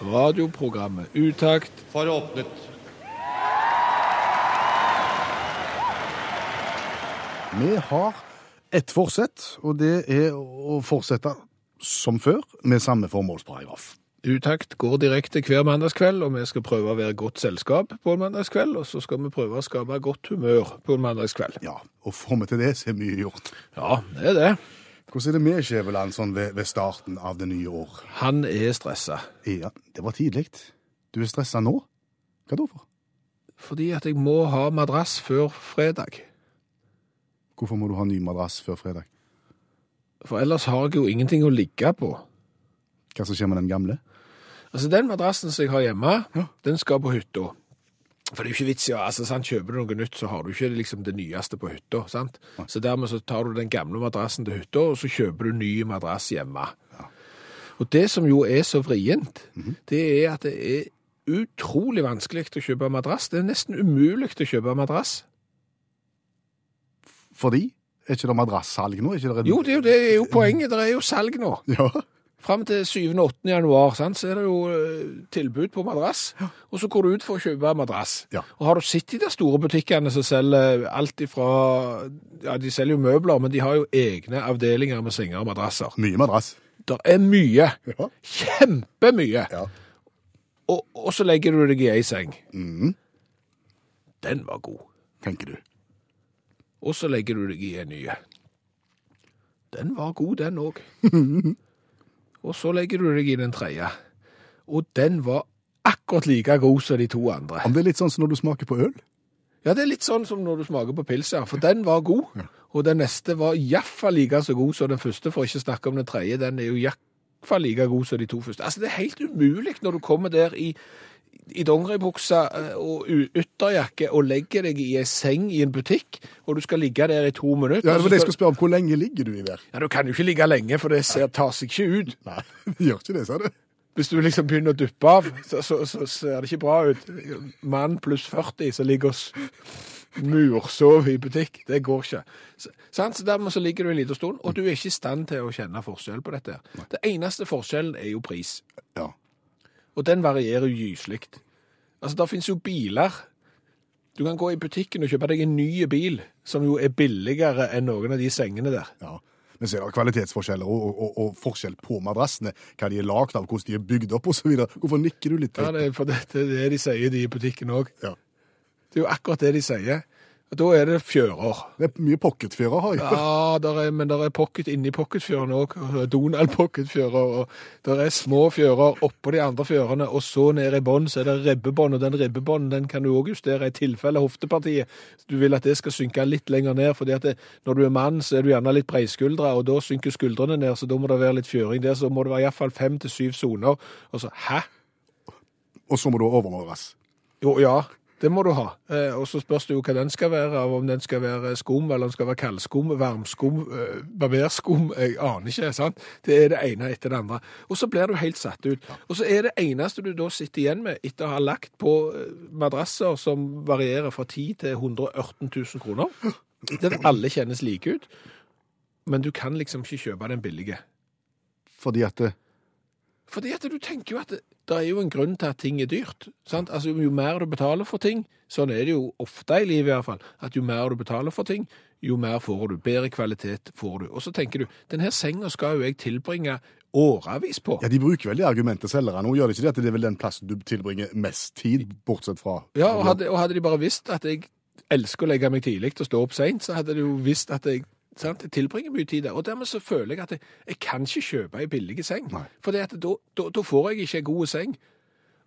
Radioprogrammet Utakt for åpnet. Vi har ett forsett, og det er å fortsette som før med samme formålsparagraf. Utakt går direkte hver mandagskveld, og vi skal prøve å være godt selskap på en mandagskveld, og så skal vi prøve å skape godt humør på en mandagskveld. Ja, og får vi til det, så er mye gjort. Ja, det er det. Hvordan er det med Skjæveland sånn ved, ved starten av det nye år? Han er stressa. Ja, det var tidlig. Du er stressa nå? Hva da for? Fordi at jeg må ha madrass før fredag. Hvorfor må du ha ny madrass før fredag? For ellers har jeg jo ingenting å ligge på. Hva som skjer med den gamle? Altså, den madrassen som jeg har hjemme, Ja. den skal på hytta. For det er jo ikke vits i ja, altså, sant, Kjøper du noe nytt, så har du ikke liksom det nyeste på hytta. sant? Så dermed så tar du den gamle madrassen til hytta, og så kjøper du ny madrass hjemme. Og det som jo er så vrient, det er at det er utrolig vanskelig å kjøpe madrass. Det er nesten umulig å kjøpe madrass. Fordi? Er ikke det madrassalg nå? Det Jo, det er jo, det er jo poenget. Det er jo salg nå. Ja. Fram til 7. og 8. januar sant, så er det jo eh, tilbud på madrass. Og så går du ut for å kjøpe madrass. Ja. Og har du sett de der store butikkene som selger alt ifra Ja, de selger jo møbler, men de har jo egne avdelinger med senger og madrasser. Mye madrass. Det er mye. Ja. Kjempemye. Ja. Og, og så legger du deg i ei seng. Mhm. Den var god. Tenker du. Og så legger du deg i en ny. Den var god, den òg. og så legger du deg i den tredje. Og den var akkurat like god som de to andre. Men det er litt sånn som når du smaker på øl? Ja, det er litt sånn som når du smaker på pils, ja. For den var god. Og den neste var iallfall like så god som den første, for ikke å snakke om den tredje. Den er jo iallfall like god som de to første. Altså, det er helt umulig når du kommer der i i dongeribuksa eh, og ytterjakke og legger deg i ei seng i en butikk, og du skal ligge der i to minutter. Ja, det var det jeg skulle spørre om. Hvor lenge ligger du i der? Ja, Du kan jo ikke ligge lenge, for det ser, tar seg ikke ut. Nei, det gjør ikke det, sa du. Hvis du liksom begynner å duppe av, så, så, så ser det ikke bra ut. Mann pluss 40 som ligger og mursover i butikk, det går ikke. Så, sant? så Dermed så ligger du en liten stund, og du er ikke i stand til å kjenne forskjell på dette. Det eneste forskjellen er jo pris, Ja. Og den varierer jo gyselig. Altså, der finnes jo biler. Du kan gå i butikken og kjøpe deg en ny bil, som jo er billigere enn noen av de sengene der. ja. Men så er det kvalitetsforskjeller og, og, og, og forskjell på madrassene. Hva de er lagd av, hvordan de er bygd opp osv. Hvorfor nikker du litt? Ja, det er for det, det er det de sier de i butikken òg. Ja. Det er jo akkurat det de sier. Da er det fjører. Det er mye pocketfjører, har jeg. Ja, der er, men det er pocket inni pocketfjørene òg. Donald pocketfjører. Og der er små fjører oppå de andre fjørene, og så ned i bånn så er det ribbebånd. Og den ribbebånden den kan du òg justere i tilfelle hoftepartiet. Du vil at det skal synke litt lenger ned, fordi at det, når du er mann, så er du gjerne litt breiskuldra, og da synker skuldrene ned, så da må det være litt fjøring der. Så må det være iallfall fem til syv soner. Og så hæ? Og så må du overmåles. Jo, ja, det må du ha. Eh, og så spørs det jo hva den skal være, om den skal være skum, eller om den skal være kaldskum, varmskum, eh, barberskum, jeg aner ikke, sant? Det er det ene etter det andre. Og så blir du helt satt ut. Og så er det eneste du da sitter igjen med, etter å ha lagt på eh, madrasser som varierer fra 10 til 118 000 kroner, der alle kjennes like ut, men du kan liksom ikke kjøpe den billige. Fordi at det, Fordi at du tenker jo at det, er jo en grunn til at ting er dyrt. Sant? Altså, jo mer du betaler for ting, sånn er det jo ofte i livet i hvert fall, at jo mer du betaler for ting, jo mer får du. Bedre kvalitet får du. Og så tenker du, denne senga skal jo jeg tilbringe åravis på. ja, De bruker vel det argumentet selgerne nå, gjør de ikke det? At det er vel den plassen du tilbringer mest tid, bortsett fra Ja, og hadde, og hadde de bare visst at jeg elsker å legge meg tidlig og stå opp seint, så hadde de jo visst at jeg sant, jeg tilbringer mye tid der. Og dermed så føler jeg at jeg, jeg kan ikke kjøpe ei billig seng. For da, da, da får jeg ikke ei god seng.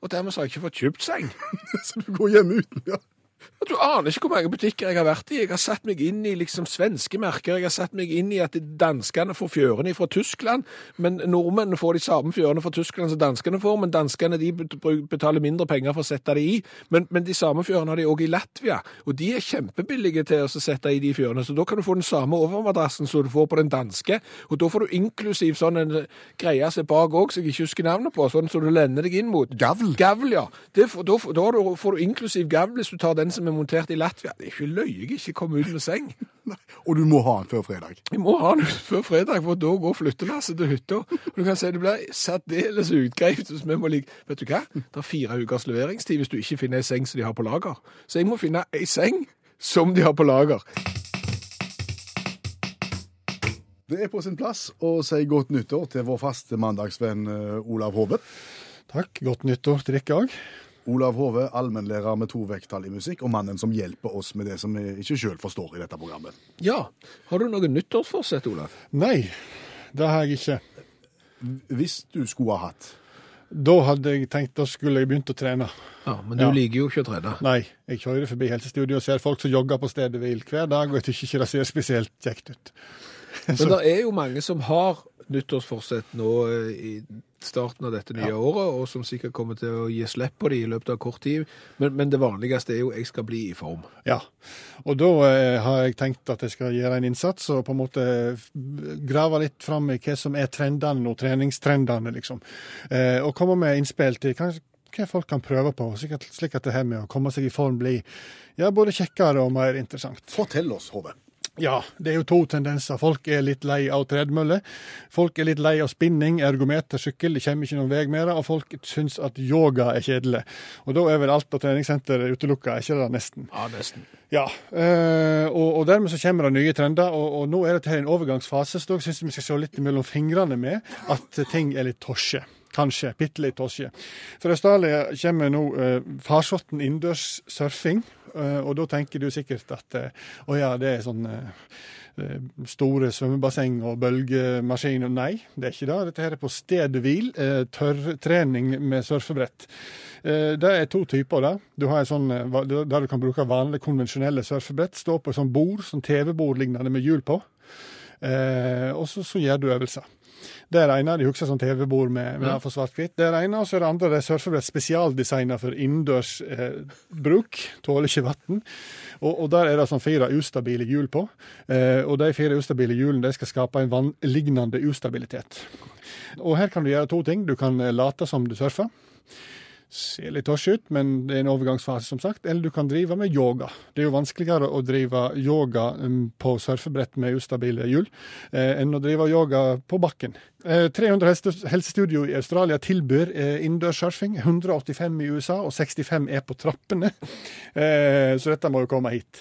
Og dermed så har jeg ikke fått kjøpt seng. Så du går hjem uten, ja. Du aner ikke hvor mange butikker jeg har vært i. Jeg har satt meg inn i liksom svenske merker. Jeg har satt meg inn i at danskene får fjørene fra Tyskland, men nordmennene får de samme fjørene fra Tyskland som danskene får, men danskene de betaler mindre penger for å sette det i. Men, men de samme fjørene har de òg i Latvia, og de er kjempebillige til å sette i de fjørene. Så da kan du få den samme overmadrassen som du får på den danske, og da får du inklusiv sånn en greie som er bak òg, som jeg ikke husker navnet på, sånn som du lender deg inn mot. Gavl? Gavl, ja. Det, da, da, da får du inklusiv gavl hvis du tar den som er montert i Latvia. Det er ikke løye ikke komme ut med seng. Og du må ha den før fredag. Vi må ha den før fredag, for da går flyttelasset til hytta. Og du kan si det blir særdeles utgreit hvis vi må ligge Vet du hva? Det er fire ukers leveringstid hvis du ikke finner ei seng som de har på lager. Så jeg må finne ei seng som de har på lager. Det er på sin plass å si godt nyttår til vår faste mandagsvenn eh, Olav Hove. Takk. Godt nyttår til dere òg. Olav Hove, allmennlærer med to vekttall i musikk, og mannen som hjelper oss med det som vi ikke sjøl forstår i dette programmet. Ja. Har du noe nyttårsforsett, Olav? Nei, det har jeg ikke. Hvis du skulle ha hatt Da hadde jeg tenkt da skulle jeg begynt å trene. Ja, Men du Ja. liker jo ikke å trene. Nei, jeg kjører forbi helsestudio og ser folk som jogger på stedet hvil hver dag, og jeg syns ikke det ser spesielt kjekt ut. Men det er jo mange som har nyttårsforsett nå eh, i starten av dette nye året, og som sikkert kommer til å gi slipp på de i løpet av kort tid. Men, men det vanligste er jo jeg skal bli i form. Ja, og da eh, har jeg tenkt at jeg skal gjøre en innsats og på en måte grave litt fram i hva som er trendene nå, treningstrendene, liksom. Eh, og komme med innspill til hva, hva folk kan prøve på, slik at, slik at det her med å komme seg i form blir ja, både kjekkere og mer interessant. Fortell oss, Hove. Ja, det er jo to tendenser. Folk er litt lei av tredemølle. Folk er litt lei av spinning, ergometer, sykkel. Det kommer ikke noen vei mer. Og folk syns at yoga er kjedelig. Og da er vel alt av treningssenter utelukka, er ikke det nesten? Ja, nesten. Ja, eh, og, og dermed så kommer det nye trender, og, og nå er dette en overgangsfase, så da syns jeg vi skal se litt mellom fingrene med at ting er litt tosje. Kanskje. Bitte litt tosje. Fra Australia kommer nå eh, farsotten innendørs surfing, eh, og da tenker du sikkert at eh, å ja, det er sånn eh, eh, store svømmebasseng og bølgemaskin. Nei, det er ikke det. Dette her er på stedet hvil. eh, Tørrtrening med surfebrett. Eh, Det er to typer. da. Du har sånn, Der du kan bruke vanlige, konvensjonelle surfebrett. Stå på et sånt bord, sånn TV-bord lignende med hjul på. Eh, og så gjør du øvelser. Det er det ene. De husker sånn TV-bord med, med for svart-hvitt. Det er det ene. Og så er det andre det er surfebrett spesialdesigna for innendørs eh, bruk. Tåler ikke vann. Og, og der er det sånn fire ustabile hjul på. Eh, og de fire ustabile hjulene de skal skape en vannlignende ustabilitet. Og her kan du gjøre to ting. Du kan eh, late som du surfer. Ser litt tosj ut, men det er en overgangsfase, som sagt. Eller du kan drive med yoga. Det er jo vanskeligere å drive yoga um, på surfebrett med ustabile hjul eh, enn å drive yoga på bakken. Eh, 300 helsestudio i Australia tilbyr eh, innendørs surfing. 185 i USA, og 65 er på trappene. Eh, så dette må jo komme hit.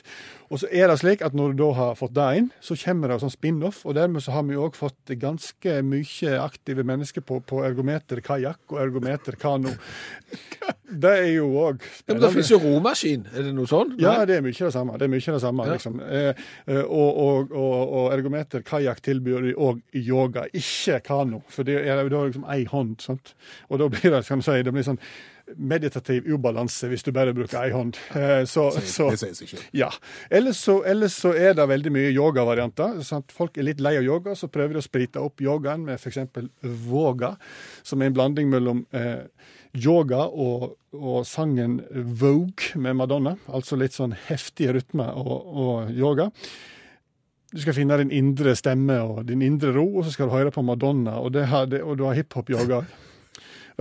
Og så er det slik at når du da har fått det inn, så kommer det sånn spin-off. Og dermed så har vi òg fått ganske mye aktive mennesker på, på ergometer kajakk og ergometer kano. Det er jo òg Ja, men det finnes jo romaskin. Er det noe sånn? ja, det er mye det samme. Det er mye det samme, Ja. liksom. Eh, eh, og, og, og, og ergometer kajakk tilbyr de òg yoga, ikke kano. For det er da liksom ei hånd, sant. Og da blir det, kan du si, det blir sånn meditativ ubalanse hvis du bare bruker ei hånd. Eh, så, så Det sier seg selv. ja. Ellers så, ellers så er det veldig mye yogavarianter. Folk er litt lei av yoga, så prøver de å sprite opp yogaen med f.eks. voga, som er en blanding mellom eh, yoga og, og sangen Vogue med Madonna. Altså litt sånn heftig rytme og, og yoga. Du skal finne din indre stemme og din indre ro, og så skal du høre på Madonna. Og, det her, det, og du har hiphop-yoga.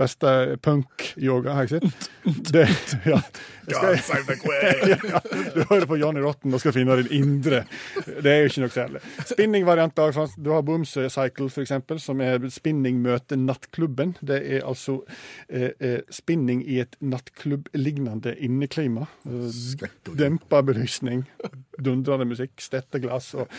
Verste punk-yoga, har jeg sett. Det, ja. Jeg skal, ja, du hører på Johnny Rotten og skal finne din indre. Det er jo ikke noe særlig. Spinning-varianter. Du har Boomsøy Cycle, eksempel, som er spinning møter nattklubben. Det er altså eh, eh, spinning i et nattklubb-lignende inneklima. Dempa belysning. Dundrende musikk, stette glass og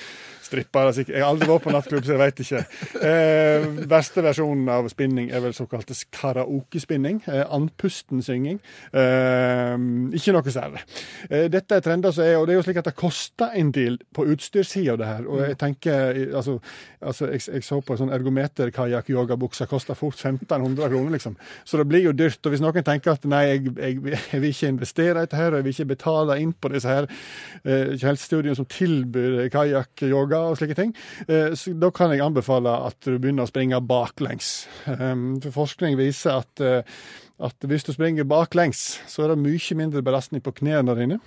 strippere. sikkert. Jeg har aldri vært på nattklubb, så jeg veit ikke. Eh, verste versjonen av spinning er vel såkalt karaokespinning. Eh, andpusten synging. Eh, ikke noe særlig. Eh, dette er trender som er, og det er jo slik at det koster en del på utstyrssida, det her. Og jeg tenker, altså, altså jeg, jeg så på en sånn ergometer-kajakk-yogabuksa koster fort 1500 kroner, liksom. Så det blir jo dyrt. Og hvis noen tenker at nei, jeg, jeg, jeg vil ikke investere i dette her, og jeg vil ikke betale inn på disse her eh, helsestudiene som tilbyr kajakk, yoga og slike ting, eh, så da kan jeg anbefale at du begynner å springe baklengs. Um, for forskning viser at, eh, at hvis du springer baklengs, så er det mye mindre belastning på knærne dine.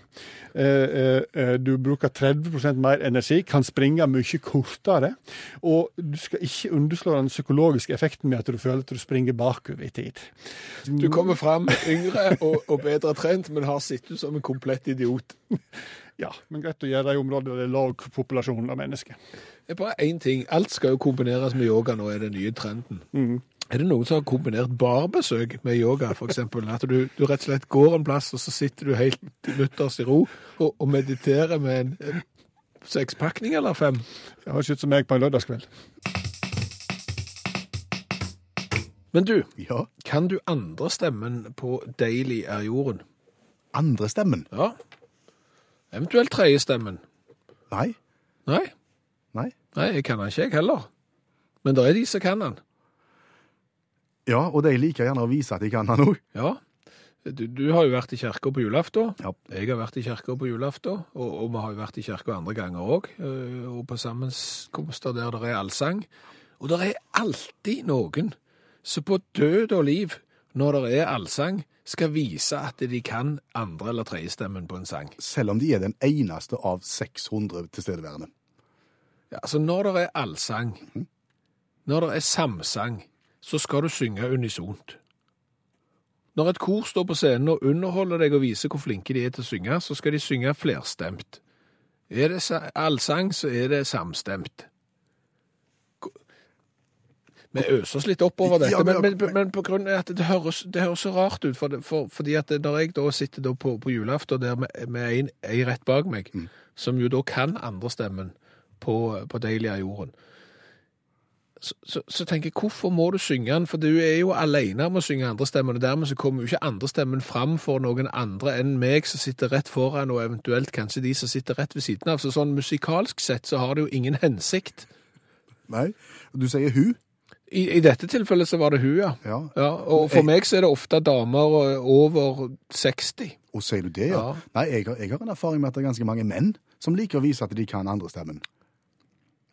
Eh, Du bruker 30% mer energi, kan springe mye kortere. Og du skal ikke underslå den psykologiske effekten med at du føler at du springer bakover i tid. Du kommer fram yngre og, og bedre trent, men har sittet som en komplett idiot. Ja, men greit å gjøre det i områder der det er lav populasjon av mennesker. Det er bare én ting. Alt skal jo kombineres med yoga nå, er den nye trenden. Er det noen som har kombinert barbesøk med yoga, f.eks.? At du, du rett og slett går en plass, og så sitter du helt mutters i ro og, og mediterer med en, en sekspakning eller fem? Det høres ut som meg på en lørdagskveld. Men du, Ja. kan du andre stemmen på 'Deilig er jorden'? Andre stemmen? Ja. Eventuelt tredjestemmen. Nei. Nei, Nei. nei, jeg kan den ikke, jeg heller. Men det er de som kan den. Ja, og de liker gjerne å vise at de kan den òg. Ja. Du, du har jo vært i kirka på julaften. Ja. Jeg har vært i kirka på julaften, og, og vi har jo vært i kirka andre ganger òg. Og på sammenkomster der det er allsang. Og det er alltid noen som på død og liv, når det er allsang, skal vise at de kan andre- eller tredjestemmen på en sang. Selv om de er den eneste av 600 tilstedeværende. Ja, altså Når det er allsang, når det er samsang, så skal du synge unisont. Når et kor står på scenen og underholder deg og viser hvor flinke de er til å synge, så skal de synge flerstemt. Er det allsang, så er det samstemt. Vi øser oss litt oppover dette, Ja, men- men, men, men på grunn av at det høres, det høres så rart ut. For, for, fordi at når jeg da sitter da på, på julaften der med, med en, en rett bak meg, som jo da kan andrestemmen på, på Deilig av jorden, så, så, så tenker jeg, hvorfor må du synge den? For du er jo alene med å synge andrestemmen, og dermed så kommer jo ikke andrestemmen fram for noen andre enn meg som sitter rett foran, og eventuelt kanskje de som sitter rett ved siden av. Så sånn musikalsk sett så har det jo ingen hensikt. Nei. Du sier hun. I, I dette tilfellet så var det hun, ja. Ja. ja og for meg så er det ofte damer eh, over 60. Og sier du det, ja? Ja. Nei, jeg har, jeg har en erfaring med at det er ganske mange menn som liker å vise at de kan andre stemmen.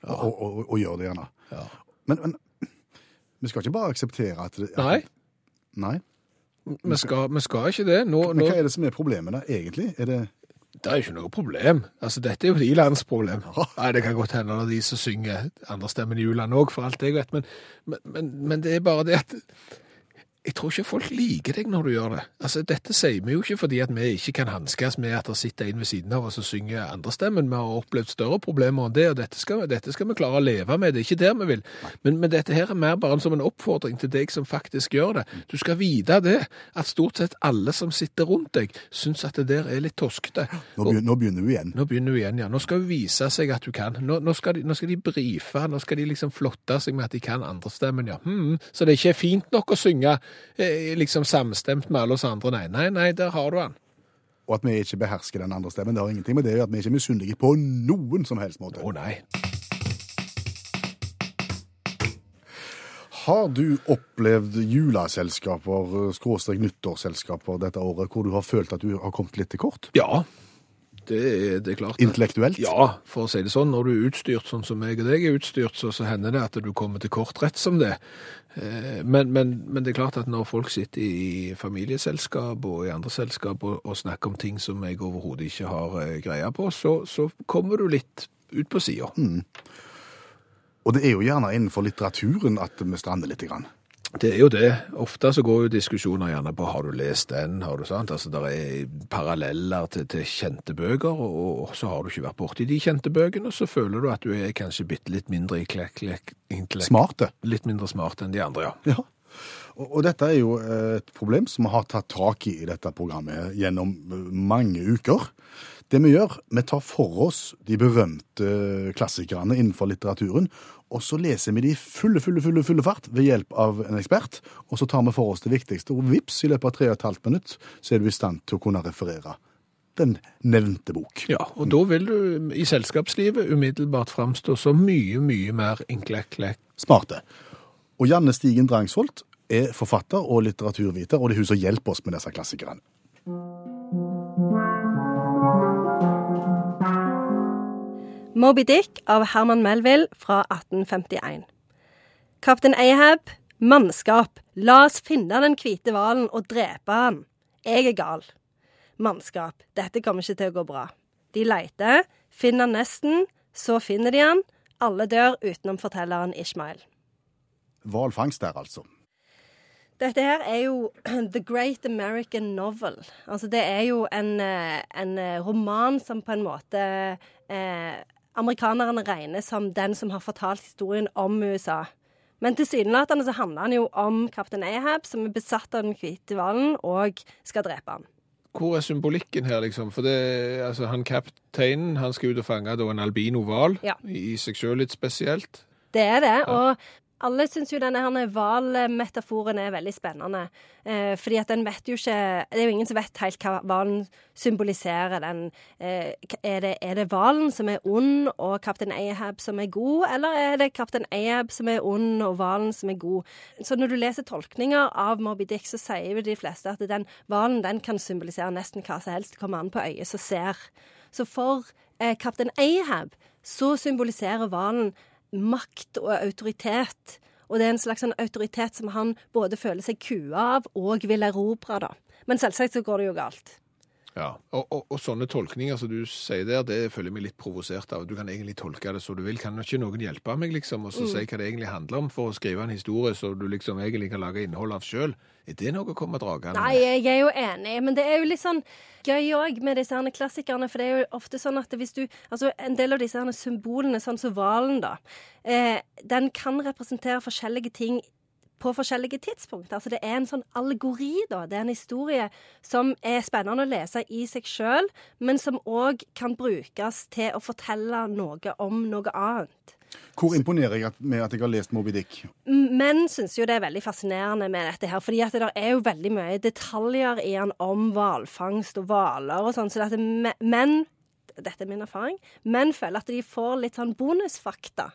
Og, og, og, og gjør det gjerne. Ja. Men, men vi skal ikke bare akseptere at det, Nei, Nei. vi skal, vi skal ikke det. Nå, Men nå, hva er det som er problemet da, egentlig? Er det det er jo ikke noe problem. Altså, dette er jo et ilandsproblem. Nei, det kan godt hende det er de som synger andrestemmen i julene òg, for alt jeg vet. Men, men, men, men det er bare det at jeg tror ikke folk liker deg når du gjør det. Altså, Dette sier vi jo ikke fordi at vi ikke kan hanskes med at det sitter en ved siden av oss og synger andrestemmen. Vi har opplevd større problemer enn det, og dette skal, dette skal vi klare å leve med. Det er ikke der vi vil. Men, men dette her er mer bare som en oppfordring til deg som faktisk gjør det. Du skal vite det, at stort sett alle som sitter rundt deg, syns at det der er litt toskete. Nå nå begynner vi igjen. Nå begynner du igjen, ja. Nå skal du vise seg at du kan. Nå, nå, skal, de, nå skal de brife, nå skal de liksom flotte seg med at de kan andrestemmen, ja. Hmm, så det ikke er fint nok å synge liksom samstemt med alle oss andre. Nei, nei, nei, der har du han. Og at vi ikke behersker den andre stemmen, det har ingenting med det å gjøre at vi ikke er misunnelige på noen som helst måte. Å nei. Har du opplevd juleselskaper, skråstrek nyttårsselskaper dette året, hvor du har følt at du har kommet litt til kort? Ja, det er, det er klart. Intellektuelt? Ja, for å si det sånn, når du er utstyrt sånn som meg og deg er utstyrt, så, så hender det at du kommer til kort rett som det. Eh, Men, men, men det er klart at når folk sitter i familieselskap og i andre selskap og, og snakker om ting som jeg overhodet ikke har eh, greie på, så, så kommer du litt ut på sida. Og det er jo gjerne innenfor litteraturen at vi strander litt. Grann. Det er jo det. Ofte så går jo diskusjoner gjerne på har du lest den, har du sant? Altså det er paralleller til, til kjente bøker, og, og så har du ikke vært borti de kjente bøkene, og så føler du at du er kanskje bitte litt mindre intellekt. Smarte. Litt mindre smart enn de andre, ja. Ja. Og, og dette er jo eh, et problem som vi har tatt tak i i dette programmet gjennom eh, mange uker. Det vi gjør, vi tar for oss de berømte klassikerne innenfor litteraturen, og så leser vi de i fulle, fulle, fulle, fulle fart ved hjelp av en ekspert, og så tar vi for oss det viktigste, og vips, i løpet av tre og et halvt minutt, så er du i stand til å kunne referere den nevnte bok. Ja, og da vil du i selskapslivet umiddelbart framstå som mye, mye mer inklekk-klekk. Smarte. Og Janne Stigen Drangsvold er forfatter og litteraturviter, og det er hun som hjelper oss med disse klassikerne. Moby Dick av Herman Melville fra 1851. Kaptein Ahab, mannskap, la oss finne den hvite hvalen og drepe han. Jeg er gal. Mannskap, dette kommer ikke til å gå bra. De leiter, finner nesten, så finner de han. Alle dør utenom fortelleren Ishmael. Hvalfangst der, altså. Dette her er jo The Great American Novel. Altså det er jo en, eh, en eh, roman som på en måte eh, amerikanerne regner som den som har fortalt historien om USA. Men tilsynelatende så handler han jo om kaptein Ahab, som er besatt av den hvite hvalen og skal drepe ham. Hvor er symbolikken her, liksom? For det, altså, han kapteinen han skal ut og fange da, en albino-hval, Ja. i seg sjøl litt spesielt. Det er det. Og alle syns jo denne hvalmetaforen er veldig spennende. Eh, fordi at den vet jo ikke Det er jo ingen som vet helt hva hvalen symboliserer. Den, eh, er det hvalen som er ond og kaptein Ahab som er god, eller er det kaptein Ahab som er ond og hvalen som er god? Så når du leser tolkninger av Moby Dick, så sier jo de fleste at den hvalen den kan symbolisere nesten hva som helst. Det kommer an på øyet som ser. Så for eh, kaptein Ahab så symboliserer hvalen makt og autoritet. Og det er en slags sånn autoritet som han både føler seg kua av og vil erobre, da. Men selvsagt så går det jo galt. Ja, og, og, og sånne tolkninger som du sier der, det føler jeg meg litt provosert av. Du kan egentlig tolke det så du vil. Kan ikke noen hjelpe meg, liksom, og så si hva det egentlig handler om, for å skrive en historie som du liksom egentlig kan lage innhold av sjøl? Er det noe å komme dragende Nei, jeg er jo enig, men det er jo litt sånn gøy òg med disse her klassikerne. For det er jo ofte sånn at hvis du Altså en del av disse her symbolene, sånn som hvalen, da, eh, den kan representere forskjellige ting på forskjellige tidspunkt. Altså Det er en sånn allegori, da. Det er en historie som er spennende å lese i seg sjøl, men som òg kan brukes til å fortelle noe om noe annet. Hvor imponerer jeg med at jeg har lest Moby Dick? Menn syns jo det er veldig fascinerende med dette her, fordi at det er jo veldig mye detaljer i han om hvalfangst og hvaler og sånn, så dette menn, dette er min erfaring, menn føler at de får litt sånn bonusfakta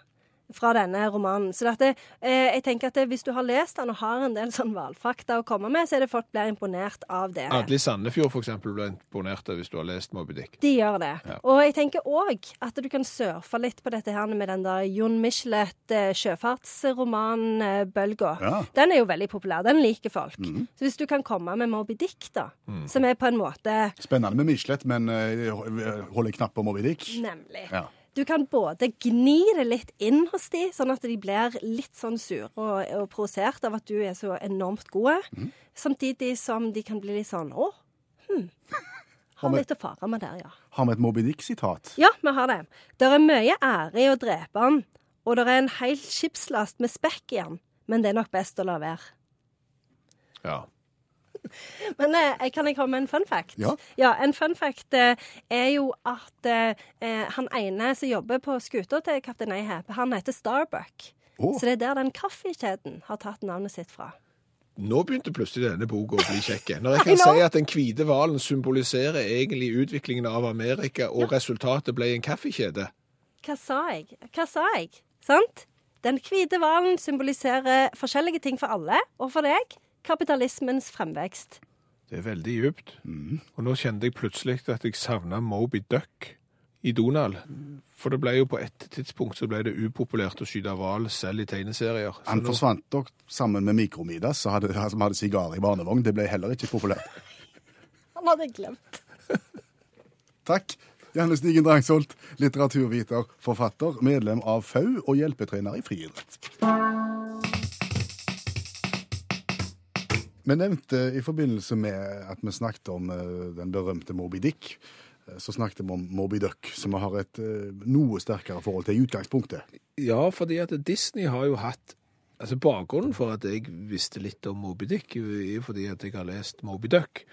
fra denne romanen. Så dette, eh, jeg tenker at det, hvis du har lest den og har en del sånn hvalfakta å komme med, så er det folk blir imponert av det. Atle Sandefjord eksempel ble imponert av hvis du har lest Moby Dick. De gjør det. Ja. Og jeg tenker òg at du kan surfe litt på dette her med den der Jon Michelet eh, sjøfartsromanbølga. Ja. Den er jo veldig populær. Den liker folk. Så hvis du kan komme med Moby Dick, da, som er på en måte Spennende med Michelet, men eh, holder knapp på Moby Dick. Nemlig. Ja. Du kan både gni det litt inn hos de, sånn at de blir litt sånn sure og, og provosert av at du er så enormt gode, samtidig som de kan bli litt sånn å, hm. Har vi- litt å fare med der, ja. Har vi et Moby Dick-sitat? Ja, vi har det. Det er mye ære i å drepe han, og det er en hel skipslast med spekk i han, men det er nok best å la være. Ja. Men eh, kan jeg komme med en fun fact? Ja. En fun fact eh, er jo at eh, eh, han ene som jobber på skuta til kaptein Ahab, han heter Starbuck. Oh. Så det er der den kaffekjeden har tatt navnet sitt fra. Nå begynte plutselig denne boka å bli kjekk. Når jeg kan si at den hvite hvalen symboliserer egentlig utviklingen av Amerika, og resultatet ble en kaffekjede. Hva sa jeg? Hva sa jeg? Sant? Den hvite hvalen symboliserer forskjellige ting for alle, og for deg kapitalismens fremvekst. Det er veldig djupt. Og nå kjente jeg plutselig at jeg savna Moby Duck i Donald. For det ble jo på et tidspunkt så ble det upopulært å skyte hval selv i tegneserier. Så Han nå- forsvant nok sammen med Mikromidas, som hadde, som hadde sigar i barnevogn. Det ble heller ikke populært. Han hadde glemt. Takk. Janne Stigen Drangsholt, litteraturviter, forfatter, medlem av FAU og hjelpetrener i friidrett. Vi nevnte i forbindelse med at vi snakket om eh, den berømte Moby Dick, eh, så snakket vi om Moby Duck, som vi har et eh, noe sterkere forhold til i utgangspunktet. Ja, fordi at Disney har jo hatt Altså Bakgrunnen for at jeg visste litt om Moby Dick, er fordi at jeg har lest Moby Duck.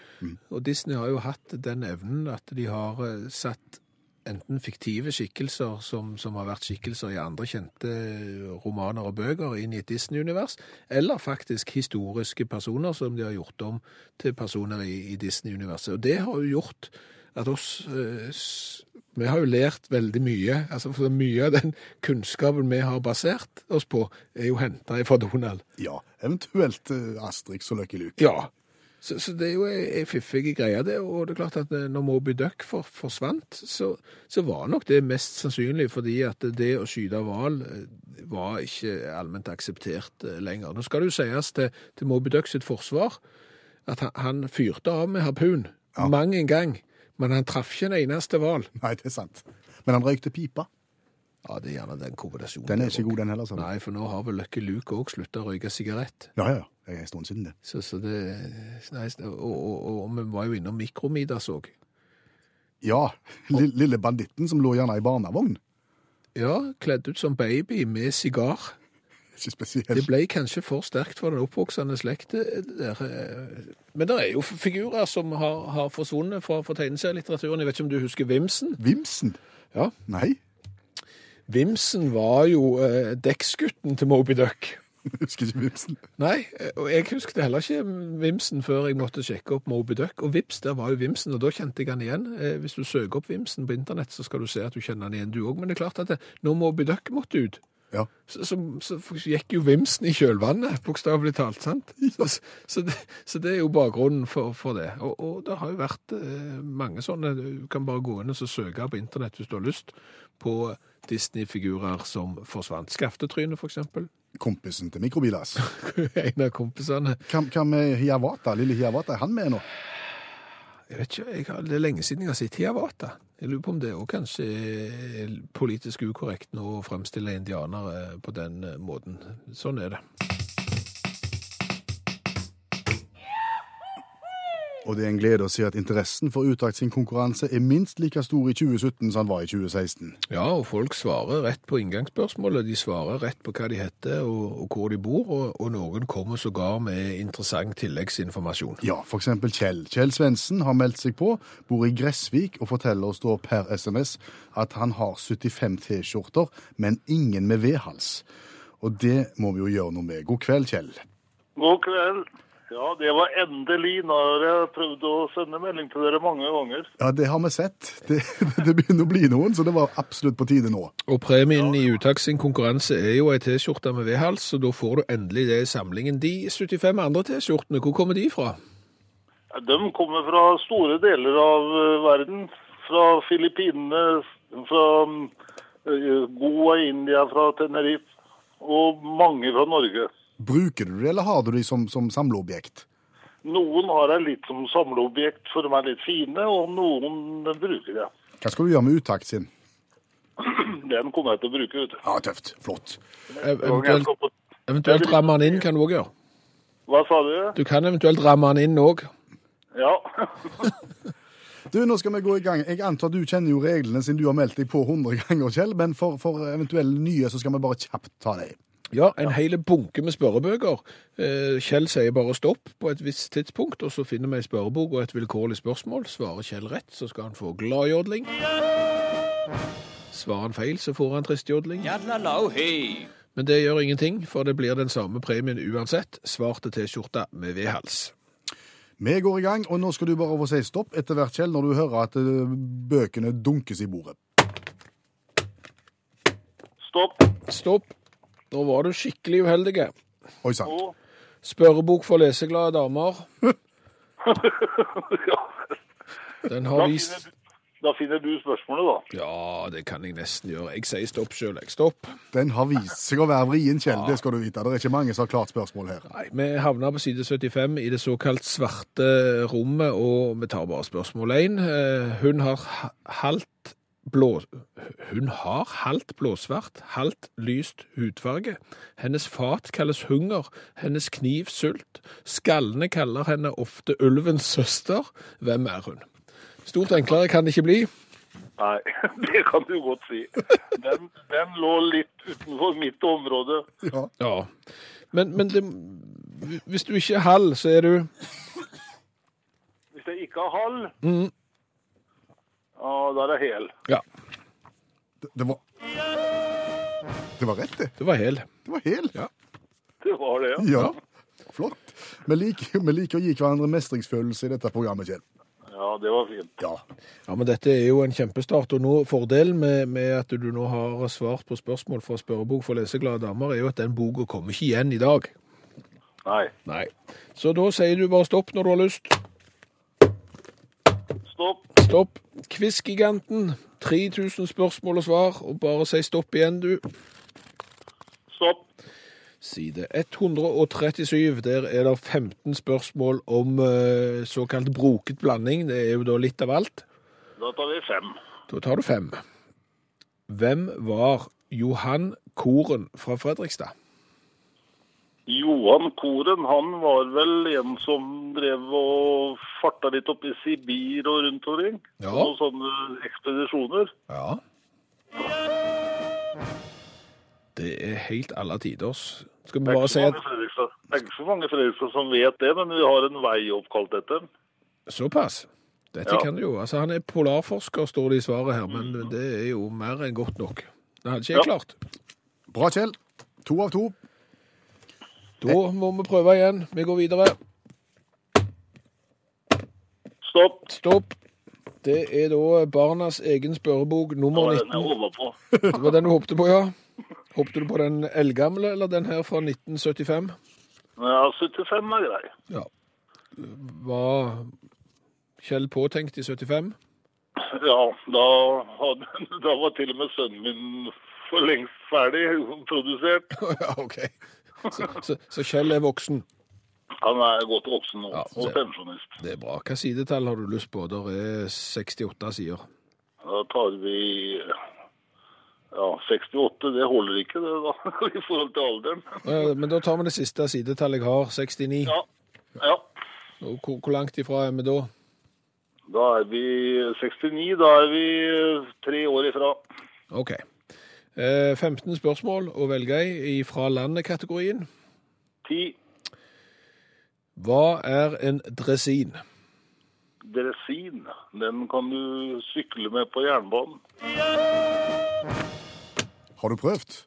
Og Disney har jo hatt den evnen at de har satt enten fiktive skikkelser som, som har vært skikkelser i andre kjente romaner og bøker inn i et Disney-univers, eller faktisk historiske personer som de har gjort om til personer i, i Disney-universet. Og det har jo gjort at oss eh, Vi har jo lært veldig mye. altså for Mye av den kunnskapen vi har basert oss på, er jo henta fra Donald. Ja, eventuelt Astrix Asterix og Lucky Luke. Ja. Så, så det er jo ei fiffig greie, det. Og det er klart at eh, når Moby Duck for, forsvant, så, så var nok det mest sannsynlig fordi at det å skyte hval eh, var ikke allment akseptert eh, lenger. Nå skal det jo sies til, til Moby Duck sitt forsvar at han, han fyrte av med harpun Ja. mang en gang, men han traff ikke en eneste hval. Nei, det er sant. Men han røykte pipa. Ja, det er gjerne den kombinasjonen. Den er ikke god, den heller. Sånn. Nei, for nå har vel Lucky Luke òg slutta å røyke sigarett. Ja, ja. Det er en stund siden det. Så, så det nei, og, og, og, og vi var jo innom Mikromidas òg. Ja, lille banditten som lå gjerne i barnevogn. Ja, kledd ut som baby med sigar. Ikke spesielt. Det ble kanskje for sterkt for den oppvoksende slekt. der. eh. Men det er jo figurer som har, har forsvunnet fra, fra tegneserielitteraturen. Jeg vet ikke om du husker Vimsen? Vimsen? Ja. Nei, Vimsen var jo eh, dekksgutten til Moby Duck. jeg husker ikke Vimsen. Nei, eh, og jeg husket heller ikke Vimsen før jeg måtte sjekke opp Moby Duck. Og vips, der var jo Vimsen, og da kjente jeg han igjen. Eh, Hvis du søker opp Vimsen på internett, så skal du se at du kjenner han igjen du òg. Men det er klart at det, når Moby Duck måtte ut, Ja. så, så, så gikk jo Vimsen i kjølvannet, bokstavelig talt. sant? Så, så, det, så det er jo bakgrunnen for, for det. Og, og det har jo vært eh, mange sånne Du kan bare gå inn og søke på internett hvis du har lyst, på Disney-figurer som forsvant. Skaftetrynet, eksempel. Kompisen til Mikrobilas. en av kompisene. Hva hva med Hiawata? Lille Hiawata, er han med nå? Jeg vet ikke, jeg har, Det er lenge siden jeg har sett Hiawata. Jeg lurer på om det òg kanskje er politisk ukorrekt nå å fremstille indianere på den eh, måten. Sånn er det. Og det er en glede å si at interessen for Utakt sin konkurranse er minst like stor i 2017 som han var i 2016. Ja, og folk svarer rett på inngangsspørsmålet. De svarer rett på hva de heter og, og hvor de bor, og, og noen kommer sågar med interessant tilleggsinformasjon. Ja, for eksempel Kjell. Kjell Svendsen har meldt seg på, bor i Gressvik og forteller oss da per SMS at han har 75 T-skjorter, men ingen med V-hals. Og det må vi jo gjøre noe med. God kveld, Kjell. God kveld. Ja, det var endelig. Nå har jeg prøvd å sende melding til dere mange ganger. Ja, det har vi sett. Det, det begynner å bli noen, så det var absolutt på tide nå. Og premien i Utakt sin konkurranse er jo ei T-skjorte med V-hals, så da får du endelig det i samlingen. De 75 andre T-skjortene, hvor kommer de fra? Ja, De kommer fra store deler av eh, verden. Fra Filippinene, fra eh, Goa, India, fra Tenerife. Og mange fra Norge. Bruker du det, eller har du de som, som samleobjekt? Noen har jeg litt som samleobjekt, for de er litt fine, og noen bruker jeg. Hva skal du gjøre med Utakt sin? Den kommer jeg til å bruke, vet du. Ja, tøft. Flott. Eventuelt, eventuelt ramme den inn kan du òg gjøre. Hva sa du? Du kan eventuelt ramme den inn òg. Ja. Du, nå skal vi gå i gang. Jeg antar du kjenner jo reglene siden du har meldt deg på 100 ganger, Kjell, men for, for eventuelle nye så skal vi bare kjapt ta deg. Ja, en hel bunke med spørrebøker. Eh, Kjell sier bare stopp på et visst tidspunkt, og så finner vi ei spørrebok og et vilkårlig spørsmål. Svarer Kjell rett, så skal han få gladjodling. Svarer han feil, så får han tristjodling. Men det gjør ingenting, for det blir den samme premien uansett. Svarte T-skjorte med V-hals. Vi går i gang, og nå skal du bare få si stopp etter hvert, Kjell, når du hører at eh, bøkene dunkes i bordet. Stopp. Stopp. Nå var du skikkelig uheldig. Oi sann. Spørrebok for leseglade damer. ja, Den har vist da finner du spørsmålet, da. Ja, det kan jeg nesten gjøre. Jeg sier stopp sjøl, jeg. Stopp. Den har vist seg å være vrien, kjelde, det skal du vite. Det er ikke mange som har klart spørsmål her. Nei, Vi havna på side 75 i det såkalt svarte rommet, og vi tar bare spørsmål 1. Hun har ha- halvt blå... Hun har halvt blåsvart, halvt lyst hudfarge. Hennes fat kalles hunger, hennes kniv sult. Skallene kaller henne ofte ulvens søster. Hvem er hun? Stort enklere kan det ikke bli. Nei, det kan du godt si. Den, den lå litt utenfor mitt område. Ja. Ja. Men, men det, hvis du ikke er halv, så er du Hvis jeg ikke er halv, mm, ja, da er det hel. Ja, Det, det var Det var rett, det. det var hel. Det var hel. Ja. Det var det, ja. Ja. Flott. Vi liker, vi liker å gi hverandre mestringsfølelse i dette programmet, Kjell. Ja, det var fint. Ja. Ja, men dette er jo en kjempestart, og nå, fordelen med, med at du nå har svart på spørsmål fra spørrebok for leseglade damer, er jo at den boka kommer ikke igjen i dag. Nei. Nei. Så da sier du bare stopp når du har lyst. Stopp. Stopp. Quiz-giganten. 3000 spørsmål og svar, og bare si stopp igjen, du. Stopp. Side 137, der er det 15 spørsmål om eh, såkalt broket blanding. Det er jo da litt av alt. Da tar vi fem. Da tar du fem. Hvem var Johan Koren fra Fredrikstad? Johan Koren, han var vel en som drev og farta litt opp i Sibir og rundt omkring. Ja. På Noen sånne ekspedisjoner. Ja. Det er helt alle tiders. Skal vi bare si at det er ikke så mange Fredrikstad som vet det, men vi har en vei oppkalt etter den. Såpass. Dette Ja. kan du jo. Altså, han er polarforsker, står det i svaret her, men det er jo mer enn godt nok. Det hadde ikke jeg Ja. klart. Bra, Kjell. To av to. Da må vi prøve igjen. Vi går videre. Stopp. Stopp. Det er da barnas egen spørrebok nummer var den jeg 19. på. Det var den du håpte på, ja? Håpte du på den eldgamle, eller den her fra 1975? Ja, 75 er grei. Ja. Var Kjell påtenkt i 75? Ja, da, hadde, da var til og med sønnen min for lengst ferdig produsert. ja, OK. Så, så, så Kjell er voksen. Han er godt voksen nå, Ja, og pensjonist. Det er bra. Hva sidetall har du lyst på? Der er 68 sider. Da tar vi ja, 68. Det holder ikke, det da, i forhold til alderen. Men da tar vi det siste sidetallet jeg har, 69. Ja, ja. Og hvor, hvor langt ifra er vi da? Da er vi 69. Da er vi tre år ifra. OK. Eh, 15 spørsmål å velge i fra landet-kategorien. 10. Hva er en dresin? Dresin. Den kan du sykle med på jernbanen. Har du prøvd?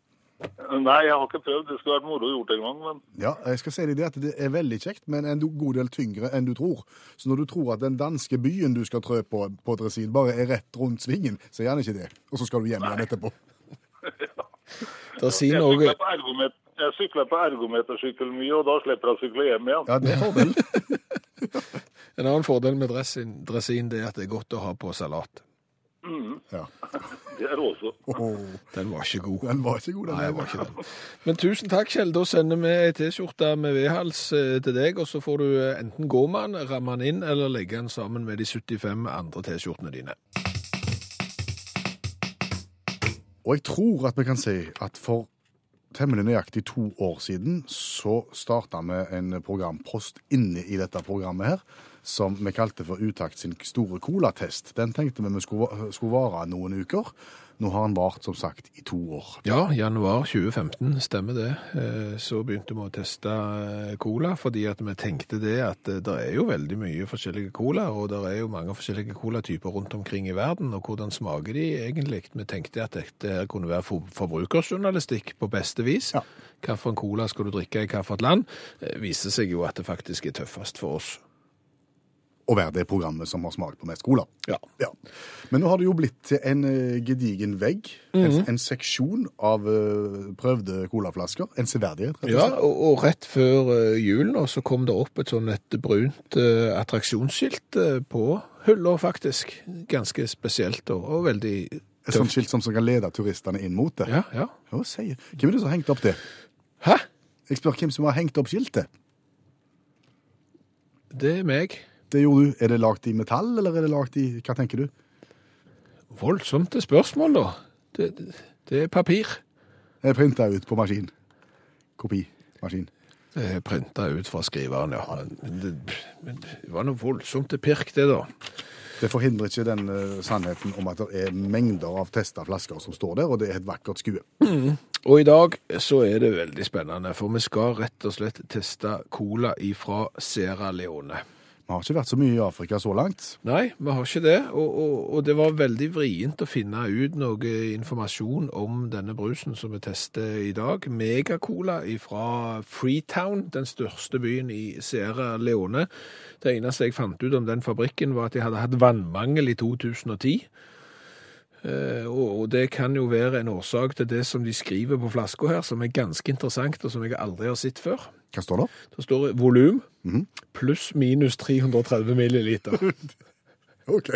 Nei, jeg har ikke prøvd. Det skulle vært moro gjort en gang, men Ja, jeg skal si deg det at det er veldig kjekt, men en god del tyngre enn du tror. Så når du tror at den danske byen du skal trø på på dresin, bare er rett rundt svingen, så er den ikke det. Og så skal du hjem igjen etterpå. Dresin jeg noe. jeg sykler på ergometersykkel mye, og da slipper jeg å sykle hjem igjen. Ja, det er fordel. En annen fordel med dressin, dressin det er at det er godt å ha på salat. Ja. Det er det også. Oh, Den var ikke god. den var ikke god, den. Nei, var ikke den. Men tusen takk, Kjell. Da sender vi ei T-skjorte med vedhals eh, til deg, og så får du eh, enten gå med den, ramme den inn, eller legge den sammen med de 75 andre T-skjortene dine. Og jeg tror at vi kan si at for temmelig nøyaktig to år siden så starta vi en programpost inne i dette programmet her, som vi kalte for Utakt sin store colatest. Den tenkte vi vi skulle, skulle vare noen uker. Nå har den vart, som sagt, i to år. Ja, januar 2015, stemmer det. Eh, Så begynte vi å teste eh, cola, fordi at vi tenkte det at eh, det er jo veldig mye forskjellige cola, og det er jo mange forskjellige colatyper rundt omkring i verden, og hvordan smaker de egentlig? Vi tenkte at dette her kunne være forbrukersjournalistikk forbrukerjournalistikk på beste vis. Ja. Hvilken cola skal du drikke i hvilket land? Det viser seg jo at det faktisk er tøffest for oss. Å være det programmet som har smakt på mest cola. Ja. Ja. Men nå har det jo blitt til en eh, gedigen vegg. en, en seksjon av eh, prøvde colaflasker. En severdighet, rett og Ja, slett. og, og rett før julen jul nå, så kom det opp et sånn et brunt uh, attraksjonsskilt uh, på hylla, faktisk. Ganske spesielt og, og veldig Et sånt skilt som, som kan lede turistene inn mot det. Ja, ja. Hva sier Hvem er det som har hengt opp det? Hæ? Jeg spør hvem som har hengt opp skiltet. Det er meg. Det gjorde du. Er det lagd i metall, eller er det lagd i Hva tenker du? Voldsomt spørsmål, da. Det, det, det er papir. Jeg printa ut på maskin. Kopimaskin. Det er printa ut fra skriveren, ja. Men det, men det var noe voldsomt til pirk, det, da. Det forhindrer ikke den uh, sannheten om at det er mengder av testa flasker som står der, og det er et vakkert skue. Og i dag så er det veldig spennende, for vi skal rett og slett teste cola ifra Sierra Leone. Vi har ikke vært så mye i Afrika så langt. Nei, vi har ikke det, og, og, og det var veldig vrient å finne ut noe informasjon om denne brusen som vi tester i dag. Megacola fra Freetown, den største byen i Sierra Leone. Det eneste jeg fant ut om den fabrikken var at de hadde hatt vannmangel i 2010. Eh, Og det kan jo være en årsak til det som de skriver på flaska her, som er ganske interessant, og som jeg aldri har sett før. Hva står det? Det står volum pluss minus 330 milliliter. Ok.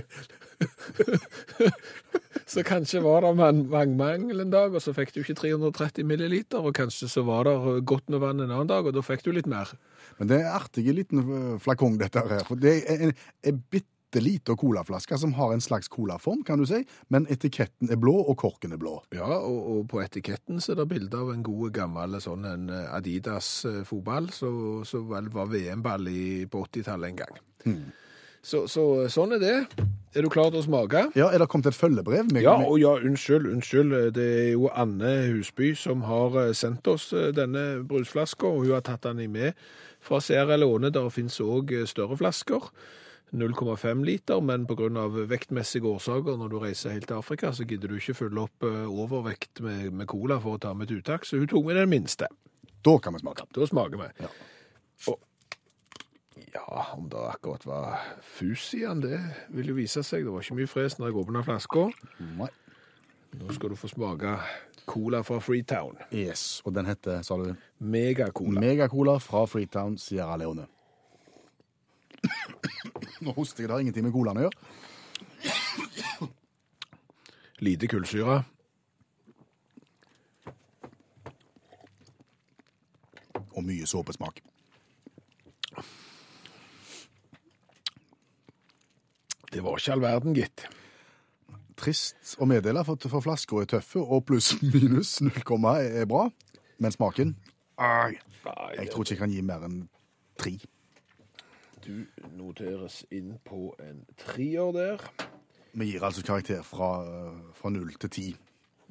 Så kanskje var det man- vannmangel en dag, og så fikk du ikke 330 milliliter, og kanskje så var det godt med vann en annen dag, og da fikk du litt mer. Men det er en artig liten øh, flakong, dette her. For det er en, en bitte liten colaflaske som har en slags colaform, kan du si, men etiketten er blå, og korken er blå. Ja, og, og på etiketten så er det bilde av en god gammel sånn en eh, Adidas-fotball, så, så vel var VM-ball på 80-tallet en gang. Så, så sånn er det. Er du klar til å smake? Ja, er det kommet et følgebrev? Med, Ja, og ja, unnskyld, unnskyld. Det er jo Anne Husby som har eh, sendt oss eh, denne brusflaska, og hun har tatt den i med fra Sierra Leone. Der finnes òg større flasker. 0,5 liter, men pga. vektmessige årsaker når du reiser helt til Afrika, så gidder du ikke fylle opp eh, overvekt med, med cola for å ta med et uttak, så hun tok med den minste. Da kan vi smake. Da smaker vi. Ja. Og ja, om det akkurat var fus i den, det vil jo vise seg. Det var ikke mye fres når jeg åpna flaska. Nå skal du få smake cola fra Freetown. Yes, og den heter, sa du, Megacola. Megacola fra Freetown, Sierra Leone. Nå hoster jeg, det har ingenting med colaen å gjøre. Lite kullsyre. Og mye såpesmak. Det var ikke all verden, gitt. Trist å meddele, for, for flasker er tøffe, og pluss minus 0, er bra. Men smaken ai, Jeg tror ikke jeg kan gi mer enn tre. Du noteres inn på en trier der. Vi gir altså karakter fra, fra 0 til 10.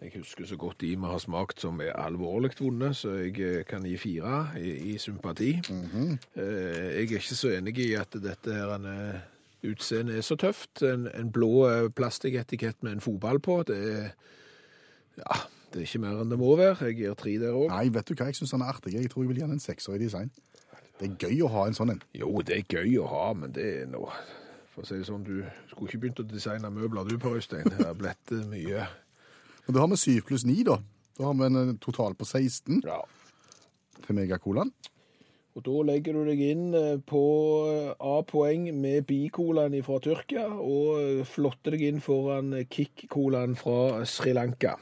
Jeg husker så godt de vi har smakt som er alvorlig vonde, så jeg eh, kan gi fire i, i sympati. Eh, Jeg er ikke så enig i at dette her en, eh, utseendet er så tøft. En, en blå eh, plastikketikett med en fotball på, det er, ja, det er ikke mer enn det må være. Jeg gir tre der òg. Nei, vet du hva, jeg syns han er artig. Jeg tror jeg vil gi han en sekser i design. Det er gøy å ha en sånn en. Jo, det er gøy å ha, men det er noe For å si det sånn, du skulle ikke begynt å designe møbler du, Per Øystein. Det har blitt eh, mye. Og da har vi 7 pluss 9, da. Da har vi en eh, total på 16 Ja. til Megacolaen. Og da legger du deg inn eh, på A-poeng med Bicolaen fra Tyrkia, og flotter deg inn foran Kick-colaen fra Sri Lanka.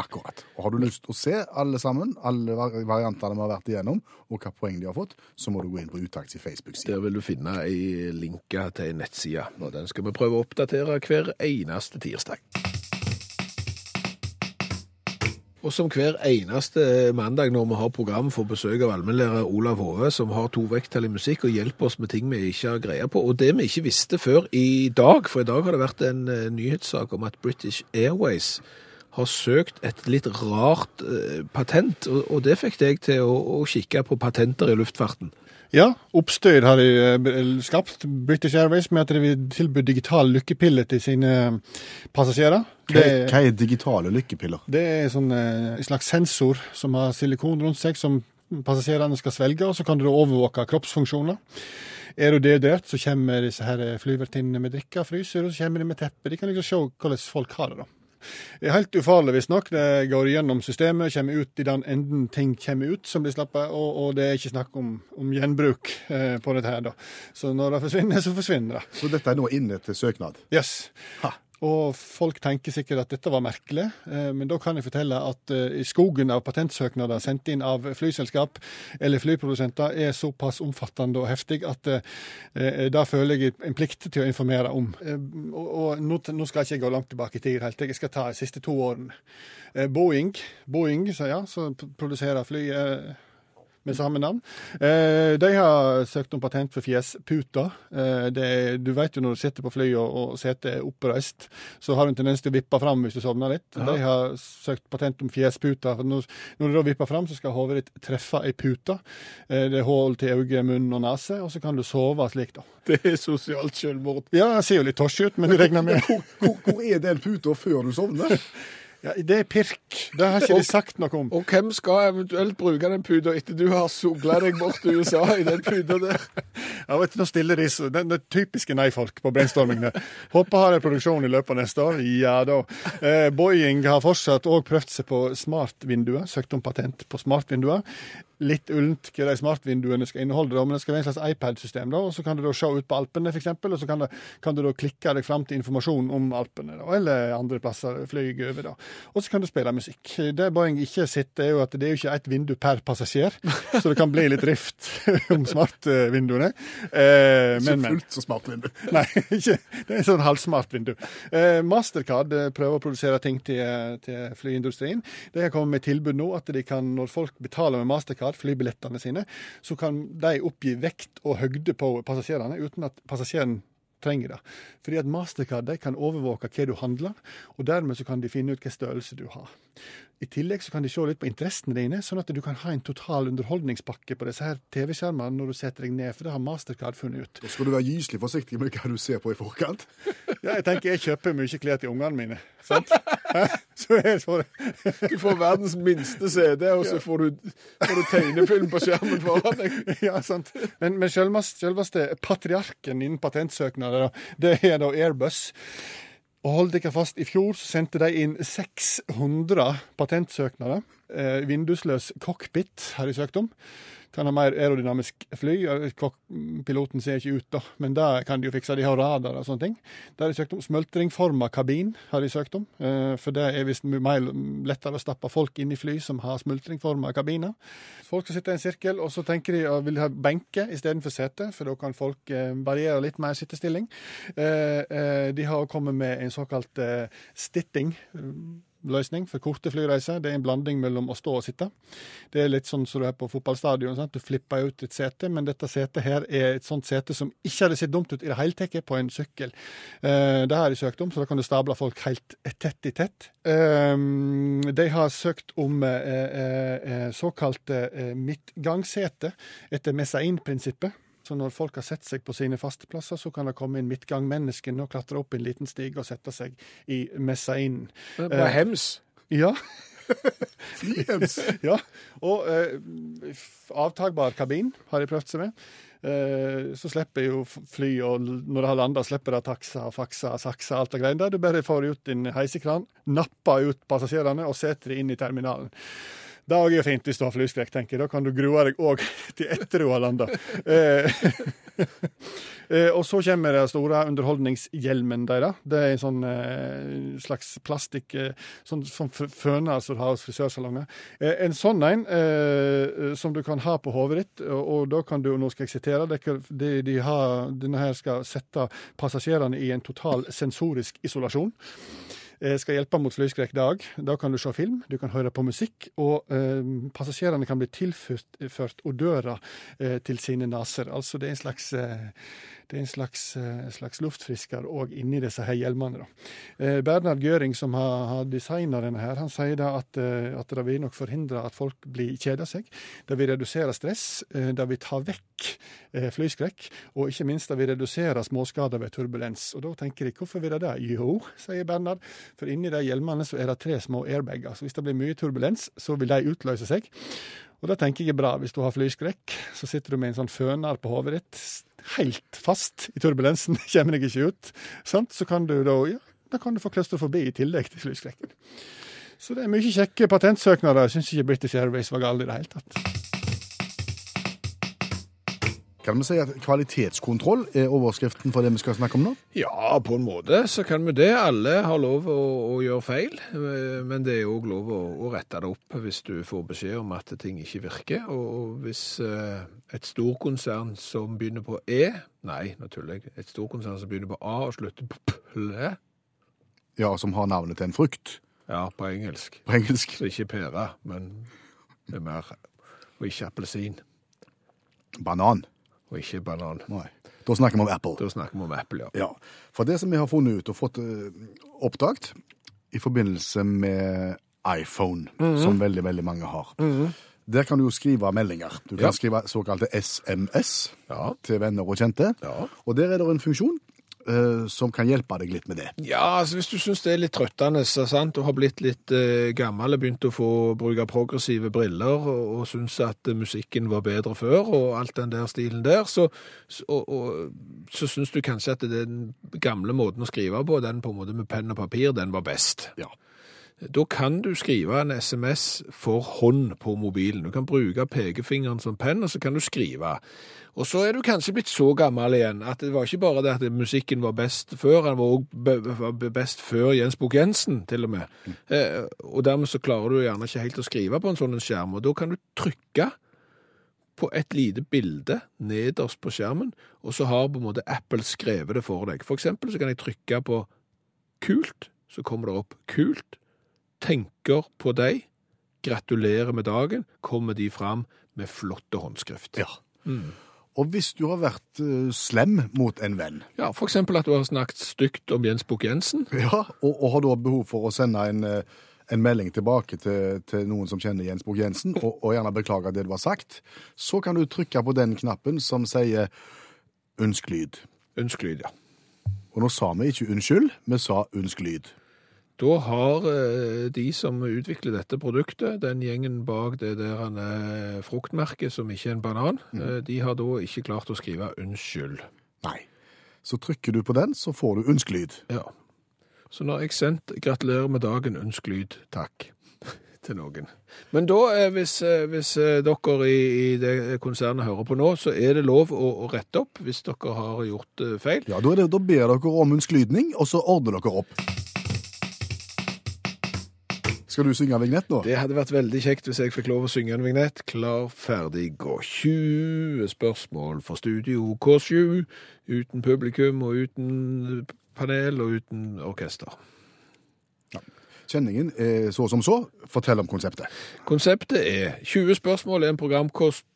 Akkurat. Og har du lyst til å se alle sammen, alle vari- variantene vi har vært igjennom, og hva poeng de har fått, så må du gå inn på Utakts Facebook-side. Der vil du finne ei linke til ei nettside, og den skal vi prøve å oppdatere hver eneste tirsdag. Og som hver eneste mandag når vi har program for besøk av allmennlærer Olav Hove, som har to vekttall i musikk og hjelper oss med ting vi ikke har greie på. Og det vi ikke visste før i dag, for i dag har det vært en eh, nyhetssak om at British Airways har søkt et litt rart eh, patent, og, og det fikk deg til å, å kikke på patenter i luftfarten. Ja, oppstøyd har de eh, skapt, British Airways, med at de vil tilby digitale lykkepiller til sine passasjerer. Hva, Det, hva er digitale lykkepiller? det er sånn, eh, en slags sensor som har silikon rundt seg, som passasjerene skal svelge, og så kan du overvåke kroppsfunksjoner. Er du dehydrert, så kommer disse her flyvertinnene med drikke, fryser, og så kommer de med teppe. De kan liksom se hvordan folk har det, da. Det er helt ufarlig, visstnok. Det går gjennom systemet, kommer ut i den enden ting kommer ut som blir slappet, og, og det er ikke snakk om, om gjenbruk eh, på dette her, da. Så når det forsvinner, så forsvinner det. Så dette er nå inne til søknad. Yes. Ha. Og folk tenker sikkert at dette var merkelig, eh, men da kan jeg fortelle at eh, i skogen av patentsøknader sendt inn av flyselskap eller flyprodusenter er såpass omfattende og heftig at eh, da føler jeg en plikt til å informere om. Og nå, skal jeg ikke gå langt tilbake i tid, helt. jeg skal ta de siste to årene. Boeing, Boeing så ja, som produserer fly med samme navn. Eh, de har søkt om patent for fjesputa. Eh, du vet jo når du sitter på flyet og, setet er oppreist, så har du en tendens til å vippe fram hvis du sovner litt. De har søkt patent om fjesputa. Når, når du da vipper fram, så skal hodet ditt treffe ei pute. Eh, det er hull til øye, munn og nese, og så kan du sove slik, da. Det er sosialt selvmord. Ja, det ser jo litt torsje ut, men du regner med Hvor, hvor, hvor er den puta før du sovner? ja, Det er pirk. Det har ikke de sagt noe om. Og hvem skal eventuelt bruke den puta etter du har sogla deg bort til USA i den puta der? Ja, vet du, Nå stiller de så, det er typiske nei-folk på brainstormingene. Håper har en produksjon i løpet av neste år. Ja da. Eh, Boeing har fortsatt òg prøvd seg på smartvinduer. Søkt om patent på smartvinduer. Litt ullent hva de smartvinduene skal inneholde, da, men det skal være en slags iPad-system. da, og Så kan du da se ut på Alpene, f.eks., og så kan, du, kan du da klikke deg fram til informasjon om Alpene, da, eller andre plasser fly over. da. Og så kan du spille musikk. Det Boeing ikke sett, er jo at det er jo ikke ett vindu per passasjer, så det kan bli litt rift om smartvinduene. Eh, Ikke men, fullt så smart vindu. Nei, ikke. det er sånn halvsmart vindu. Eh, Mastercard eh, prøver å produsere ting til, til flyindustrien. De har kommet med tilbud nå at de kan, når folk betaler med Mastercard, flybillettene sine, så kan de oppgi vekt og høgde på passasjerene uten at passasjeren trenger det. Fordi at Mastercard de kan overvåke hva du handler, og dermed så kan de finne ut hvilken størrelse du har. I tillegg så kan de se litt på interessene dine, sånn at du kan ha en total underholdningspakke på disse her TV-skjermene når du setter deg ned, for det har Mastercard funnet ut. Da skal du være gyselig forsiktig med hva du ser på i forkant. Ja, jeg tenker jeg kjøper mye klær til ungene mine. Sant? Så jeg får... Du får verdens minste CD, og så får du, får du tegnefilm på skjermen foran deg. Ja, sant. Men, men selveste, selveste patriarken innen patentsøknader, det er da Airbus. Og hold dere fast, i fjor sendte de inn 600 patentsøknader. Eh, vindusløs cockpit har de søkt om. Kan ha mer aerodynamisk fly. Piloten ser ikke ut, da, men det kan de jo fikse. De har radar og sånne ting. Det har de søkt om. Smultringforma kabin har de søkt om. Eh, for det er visst lettere å stappe folk inn i fly som har smultringforma kabiner. Folk skal sitte i en sirkel, og så tenker de at vil ha benke istedenfor sete, for da kan folk eh, variere litt mer sittestilling. Eh, de har kommet med en såkalt stitting. Løsning for korte flyreiser. Det er en blanding mellom å stå og sitte. Det er litt sånn som du er på fotballstadion. Sant? Du flipper ut et sete, men dette setet her er et sånt sete som ikke hadde sett dumt ut i det hele tatt på en sykkel. Eh, det har de søkt om, så da kan du stable folk helt tett i tett. Eh, de har søkt om eh, eh, eh, såkalte eh, midtgangsete etter Messain-prinsippet. Så når folk har sett seg på sine faste plasser, så kan det komme inn midtgangmennesken og klatre opp en liten stige og sette seg i Messainen. Det var hems. Ja, Flyhems. ja. Og eh, avtagbar kabin har de prøvd seg med. Eh, så slipper jo fly, og når det har landa, slipper det taksa, faksa, saksa, alt det greiene der. Du bare får ut din heisekran, napper ut passasjerene og setter dem inn i terminalen. Det jo fint hvis du har flyskrekk, tenker jeg. Da kan du grue deg òg til etter du har landa. Eh, eh, og så kommer den store underholdningshjelmen deres. Det er en sånn eh, slags plastikk sånn, sånn føner som du har hos frisørsalonger. En sånn en som du kan ha på hodet ditt, og, da kan du, nå skal jeg sitere, de, de har, denne her skal sette passasjerene i en total sensorisk isolasjon skal hjelpe mot flyskrekk dag. Da kan du se film, du kan høre på musikk, og eh, passasjerene kan bli tilført ført odører eh, til sine neser. Altså det er en slags, eh, det er en slags, eh, slags luftfrisker òg inni disse her hjelmene. Da. Eh, Bernhard Göring, som har, har designa denne her, han sier da at, eh, at det vil nok forhindre at folk blir kjeder seg. Det vil redusere stress, det vil ta vekk flyskrekk, og ikke minst det vil redusere småskader ved turbulens. Og da tenker de, hvorfor vil det det? Jo, sier Bernhard, for inni de hjelmene så er det tre små airbager. Så hvis det blir mye turbulens, så vil de utløse seg. Og det tenker jeg er bra. Hvis du har flyskrekk, så sitter du med en sånn føner på hodet ditt, helt fast i turbulensen, kommer deg ikke ut. Sant? Så kan du da ja, da kan du få klaustrofobi i tillegg til flyskrekken. Så det er mye kjekke patentsøknader. Jeg syns ikke British Airways var gale i det hele tatt. Kan vi si at kvalitetskontroll er overskriften for det vi skal snakke om nå? Ja, på en måte så kan vi det. Alle har lov å, å gjøre feil, eh, men det er òg lov å, å rette det opp hvis du får beskjed om at ting ikke virker. Og og hvis eh, et storkonsern som begynner på E Nei, nå tuller jeg. Et storkonsern som begynner på A og slutter på PLE, Ja, som har navnet til en frukt ja, på engelsk. på engelsk. Så ikke pære, men det er mer og ikke appelsin, Banan. Og ikke banan. Nei. Da snakker vi om Apple. Da snakker vi om Apple, ja. Ja, for det som vi har funnet ut og fått eh, oppdaget i forbindelse med iPhone, som veldig, veldig mange har, der kan du jo skrive meldinger. Du kan Ja. skrive såkalte SMS Ja. til venner og kjente. Ja. Og der er det en funksjon som kan hjelpe deg litt med det. Ja, altså hvis du syns det er litt trøttende, sant, og har blitt litt eh, gammel og begynt å få bruke progressive briller, og, og syns at eh, musikken var bedre før, og alt den der stilen der, så, så- og, og, så syns du kanskje at den gamle måten å skrive på, den på en måte med penn og papir, den var best. Ja. Da kan du skrive en SMS for hånd på mobilen. Du kan bruke pekefingeren som penn, og så kan du skrive. Og så er du kanskje blitt så gammel igjen at det var ikke bare det at musikken var best før, den var òg best før Jens Bukk Jensen, til og med. Eh, og dermed så klarer du gjerne ikke helt å skrive på en sånn skjerm, og da kan du trykke på et lite bilde nederst på skjermen, og så har på en måte Apple skrevet det for deg. For eksempel så kan jeg trykke på kult, så kommer det opp kult, tenker på deg, gratulerer med dagen, kommer de fram med flotte håndskrift. Ja. Og hvis du har vært uh, slem mot en venn, Ja, eksempel at du har snakket stygt om Jens Bukk Jensen. ja, og, og har da behov for å sende en, eh, en melding tilbake til, til noen som kjenner Jens Bukk Jensen, og, og gjerne beklager det du har sagt, så kan du trykke på den knappen som sier ønsk lyd. Ønsk lyd, ja. Og nå sa vi ikke unnskyld, vi sa ønsk lyd. Da har eh, de som utvikler dette produktet, den gjengen bak det der er fruktmerket, som ikke er en banan, mm. de har da ikke klart å skrive unnskyld. Nei. Så trykker du på den, så får du 'ønskelyd'. Ja. Så nå har jeg sendt 'gratulerer med dagen, ønskelyd, takk' til noen. Men da, eh, hvis, eh, hvis eh, dere i, i det konsernet hører på nå, så er det lov å, å rette opp hvis dere har gjort eh, feil. Ja, da, er det, da ber dere om ønskelydning, og så ordner dere opp. Skal du synge en vignett nå? Det hadde vært veldig kjekt hvis jeg fikk lov å synge en vignett. Klar, ferdig, gå. 20 spørsmål for Studio K7. Uten publikum og uten panel og uten orkester. Kjenningen er så som så. Fortell om konseptet. Konseptet er 20 spørsmål er en programkost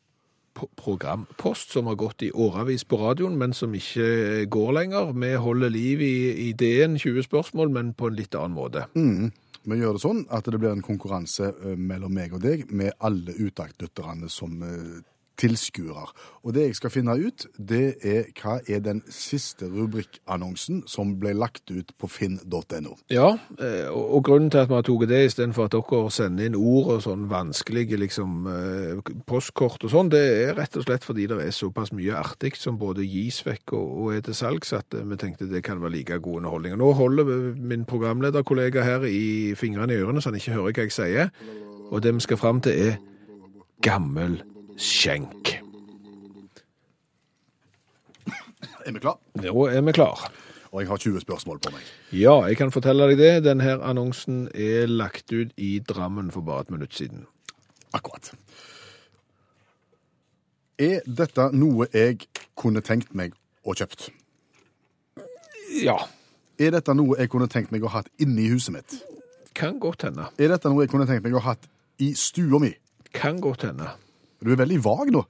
programpost som har gått i åravis på radioen, men som ikke går lenger. Vi holder liv i ideen 20 spørsmål, men på en litt annen måte. Vi gjør det sånn at det blir en konkurranse eh, mellom meg og deg med alle utaktlytterne som eh, tilskuere. Og det jeg skal finne ut, det er hva er den siste rubrikkannonsen som ble lagt ut på finn.no. Ja, eh, og grunnen til at vi har tatt det istedenfor at dere sender inn ord og sånn vanskelige liksom, eh, postkort og sånn, det er rett og slett fordi det er såpass mye artig som både gis vekk og, er til salgs, at eh, vi tenkte det kan være like god underholdning. Nå holder min programlederkollega her i fingrene i ørene så han ikke hører hva jeg sier, og det vi skal fram til er gammel skjenk. Er vi klar? Nå er vi klar. Og jeg har 20 spørsmål på meg. Ja, jeg kan fortelle deg det. Denne annonsen er lagt ut i Drammen for bare et minutt siden. Akkurat. Er dette noe jeg kunne tenkt meg å kjøpt? Ja, Er dette noe jeg kunne tenkt meg å hatt inni huset mitt? kan godt hende. Er dette noe jeg kunne tenkt meg å hatt i stua mi? Kan godt hende. Du er veldig vag nå.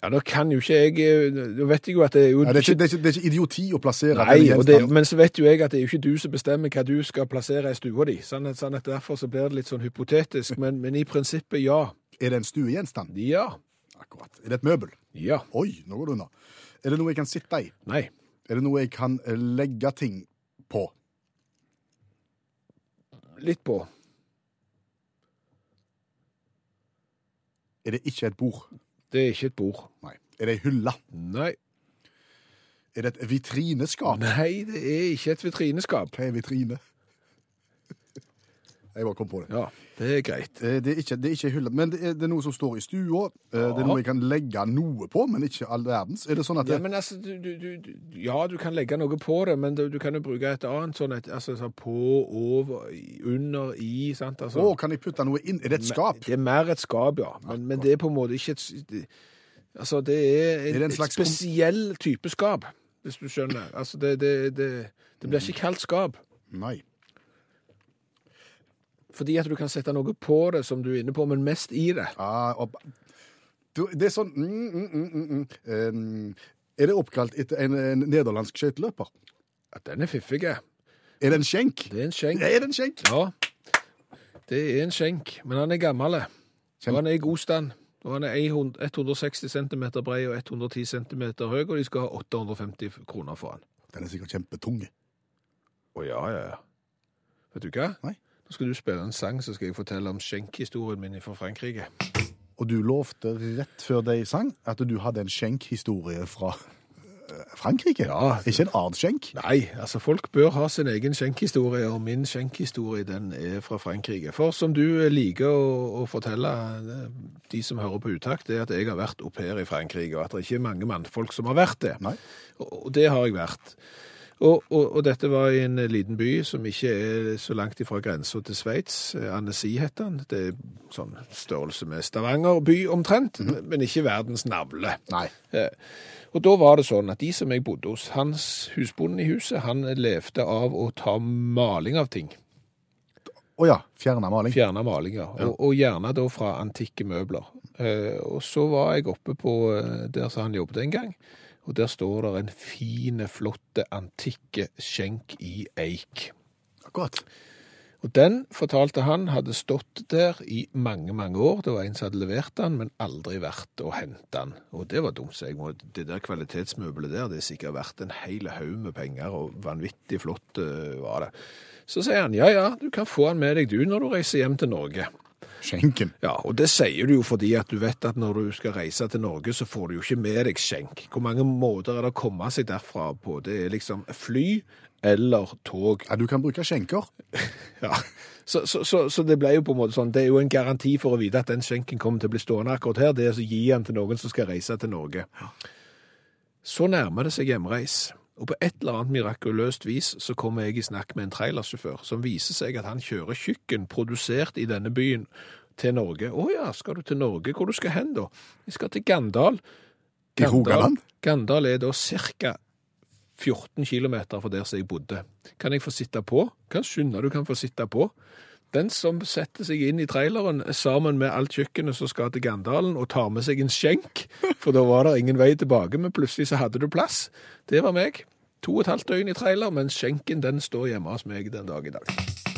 Ja, da kan jo ikke jeg Da vet jeg jo at det er jo ja, det, er ikke, det, er ikke, det er ikke idioti å plassere Nei, det, men så vet jo jeg at det er jo ikke du som bestemmer hva du skal plassere i stua di. Sånn sånn at derfor så blir det litt sånn hypotetisk. Men, men i prinsippet, ja. Er det en stuegjenstand? Ja. Akkurat. Er det et møbel? Ja. Oi, nå går du unna. Er det noe jeg kan sitte i? Nei. Er det noe jeg kan eh, legge ting på? Litt på. Er det ikke et bord? Det er ikke et bord. Nei. Er det ei hylle? Nei. Er det et vitrineskap? Nei, det er ikke et vitrineskap. Hva er vitrine? Jeg bare kom på det. Ja, det er greit. Eh, Det er ikke, det er ikke hylle, men det er, det er noe som står i stua. Eh, Det er noe jeg kan legge noe på, men ikke all verdens. Er det sånn at Ja, det, men altså, du, du, du, ja, du kan legge noe på det, men du, du kan jo bruke et annet sånn, et, altså sånn på, over, i- under, i, sant? Altså, Å, kan jeg putte noe inn? Er det et skap? Det er mer et skap, ja. Men, men det er på en måte ikke et s- det, Altså, det er, en, Er det en et slags kom- spesiell type skap, hvis du skjønner. Altså, det, det, det, det blir ikke kalt skap. Nei. Fordi at du kan sette noe på det som du er inne på, men mest i det. Ah, og, du, det er sånn mm, mm, mm. Um, Er det oppkalt etter en, en nederlandsk skøyteløper? Ja, den er fiffig. Er det en skjenk? Det er en skjenk. Er det en skjenk? Ja, det er en skjenk, men han er gammel. Og han er i god stand. Og han er 160 cm brei og 110 cm høy, og de skal ha 850 kroner for han. Den er sikkert kjempetung. Å ja, ja, ja. Vet du hva? Nei. Nå skal du spille en sang, så skal jeg fortelle om skjenkhistorien min fra Frankrike. Og du lovte rett før de sang at du hadde en skjenkhistorie fra eh, Frankrike. Ja. Ikke en annen skjenk? Nei, altså folk bør ha sin egen skjenkhistorie, og min skjenkhistorie den er fra Frankrike. For som du liker å, å fortelle eh, de som hører på utakt, det er at jeg har vært au pair i Frankrike, og at det ikke er mange mannfolk som har vært det. Nei. Og, og det har jeg vært. Og, og, og dette var i en liten by som ikke er så langt ifra grensa til Sveits. Annecy heter den. Det er sånn størrelse med Stavanger by omtrent, men ikke verdens navle. Nei. Eh, Og da var det sånn at de som jeg bodde hos, hans husbonden i huset, han levde av å ta maling av ting. Å ja. Fjerne maling. Fjerne malinger. Og, og gjerne da fra antikke møbler. Eh, og så var jeg oppe på eh, der som han jobbet en gang. Og der står det en fine, flotte, antikke skjenk i eik. Akkurat. Og den, fortalte han, hadde stått der i mange, mange år. Det var en som hadde levert den, men aldri vært å hente den. Og det var dumt, så jeg må, det der kvalitetsmøbelet der, det er sikkert verdt en hel haug med penger, og vanvittig flott eh, var det. Så sier han, ja, ja, du kan få den med deg du når du reiser hjem til Norge. Skjenken. Ja, og det sier du jo fordi at du vet at når du skal reise til Norge, så får du jo ikke med deg skjenk. Hvor mange måter er det å komme seg derfra på? Det er liksom fly eller tog. Ja, du kan bruke skjenker. Ja. Så, så, så, så det ble jo på en måte sånn, det er jo en garanti for å vite at den skjenken kommer til å bli stående akkurat her, det er å gi den til noen som skal reise til Norge. Så nærmer det seg hjemreis. Og på et eller annet mirakuløst vis så kommer jeg i snakk med en trailersjåfør som viser seg at han kjører kjøkken produsert i denne byen til Norge. Å ja, skal du til Norge? Hvor du skal hen da? Jeg skal til Gandal. I Rogaland? Gandal er da ca. 14 km fra der som jeg bodde. Kan jeg få sitte på? Kan skynde du kan få sitte på. Den som setter seg inn i traileren sammen med alt kjøkkenet som skal til Gandalen, og tar med seg en skjenk, for da var det ingen vei tilbake, men plutselig så hadde du plass. Det var meg. To og et halvt døgn i trailer, mens skjenken den står hjemme hos meg den dag i dag.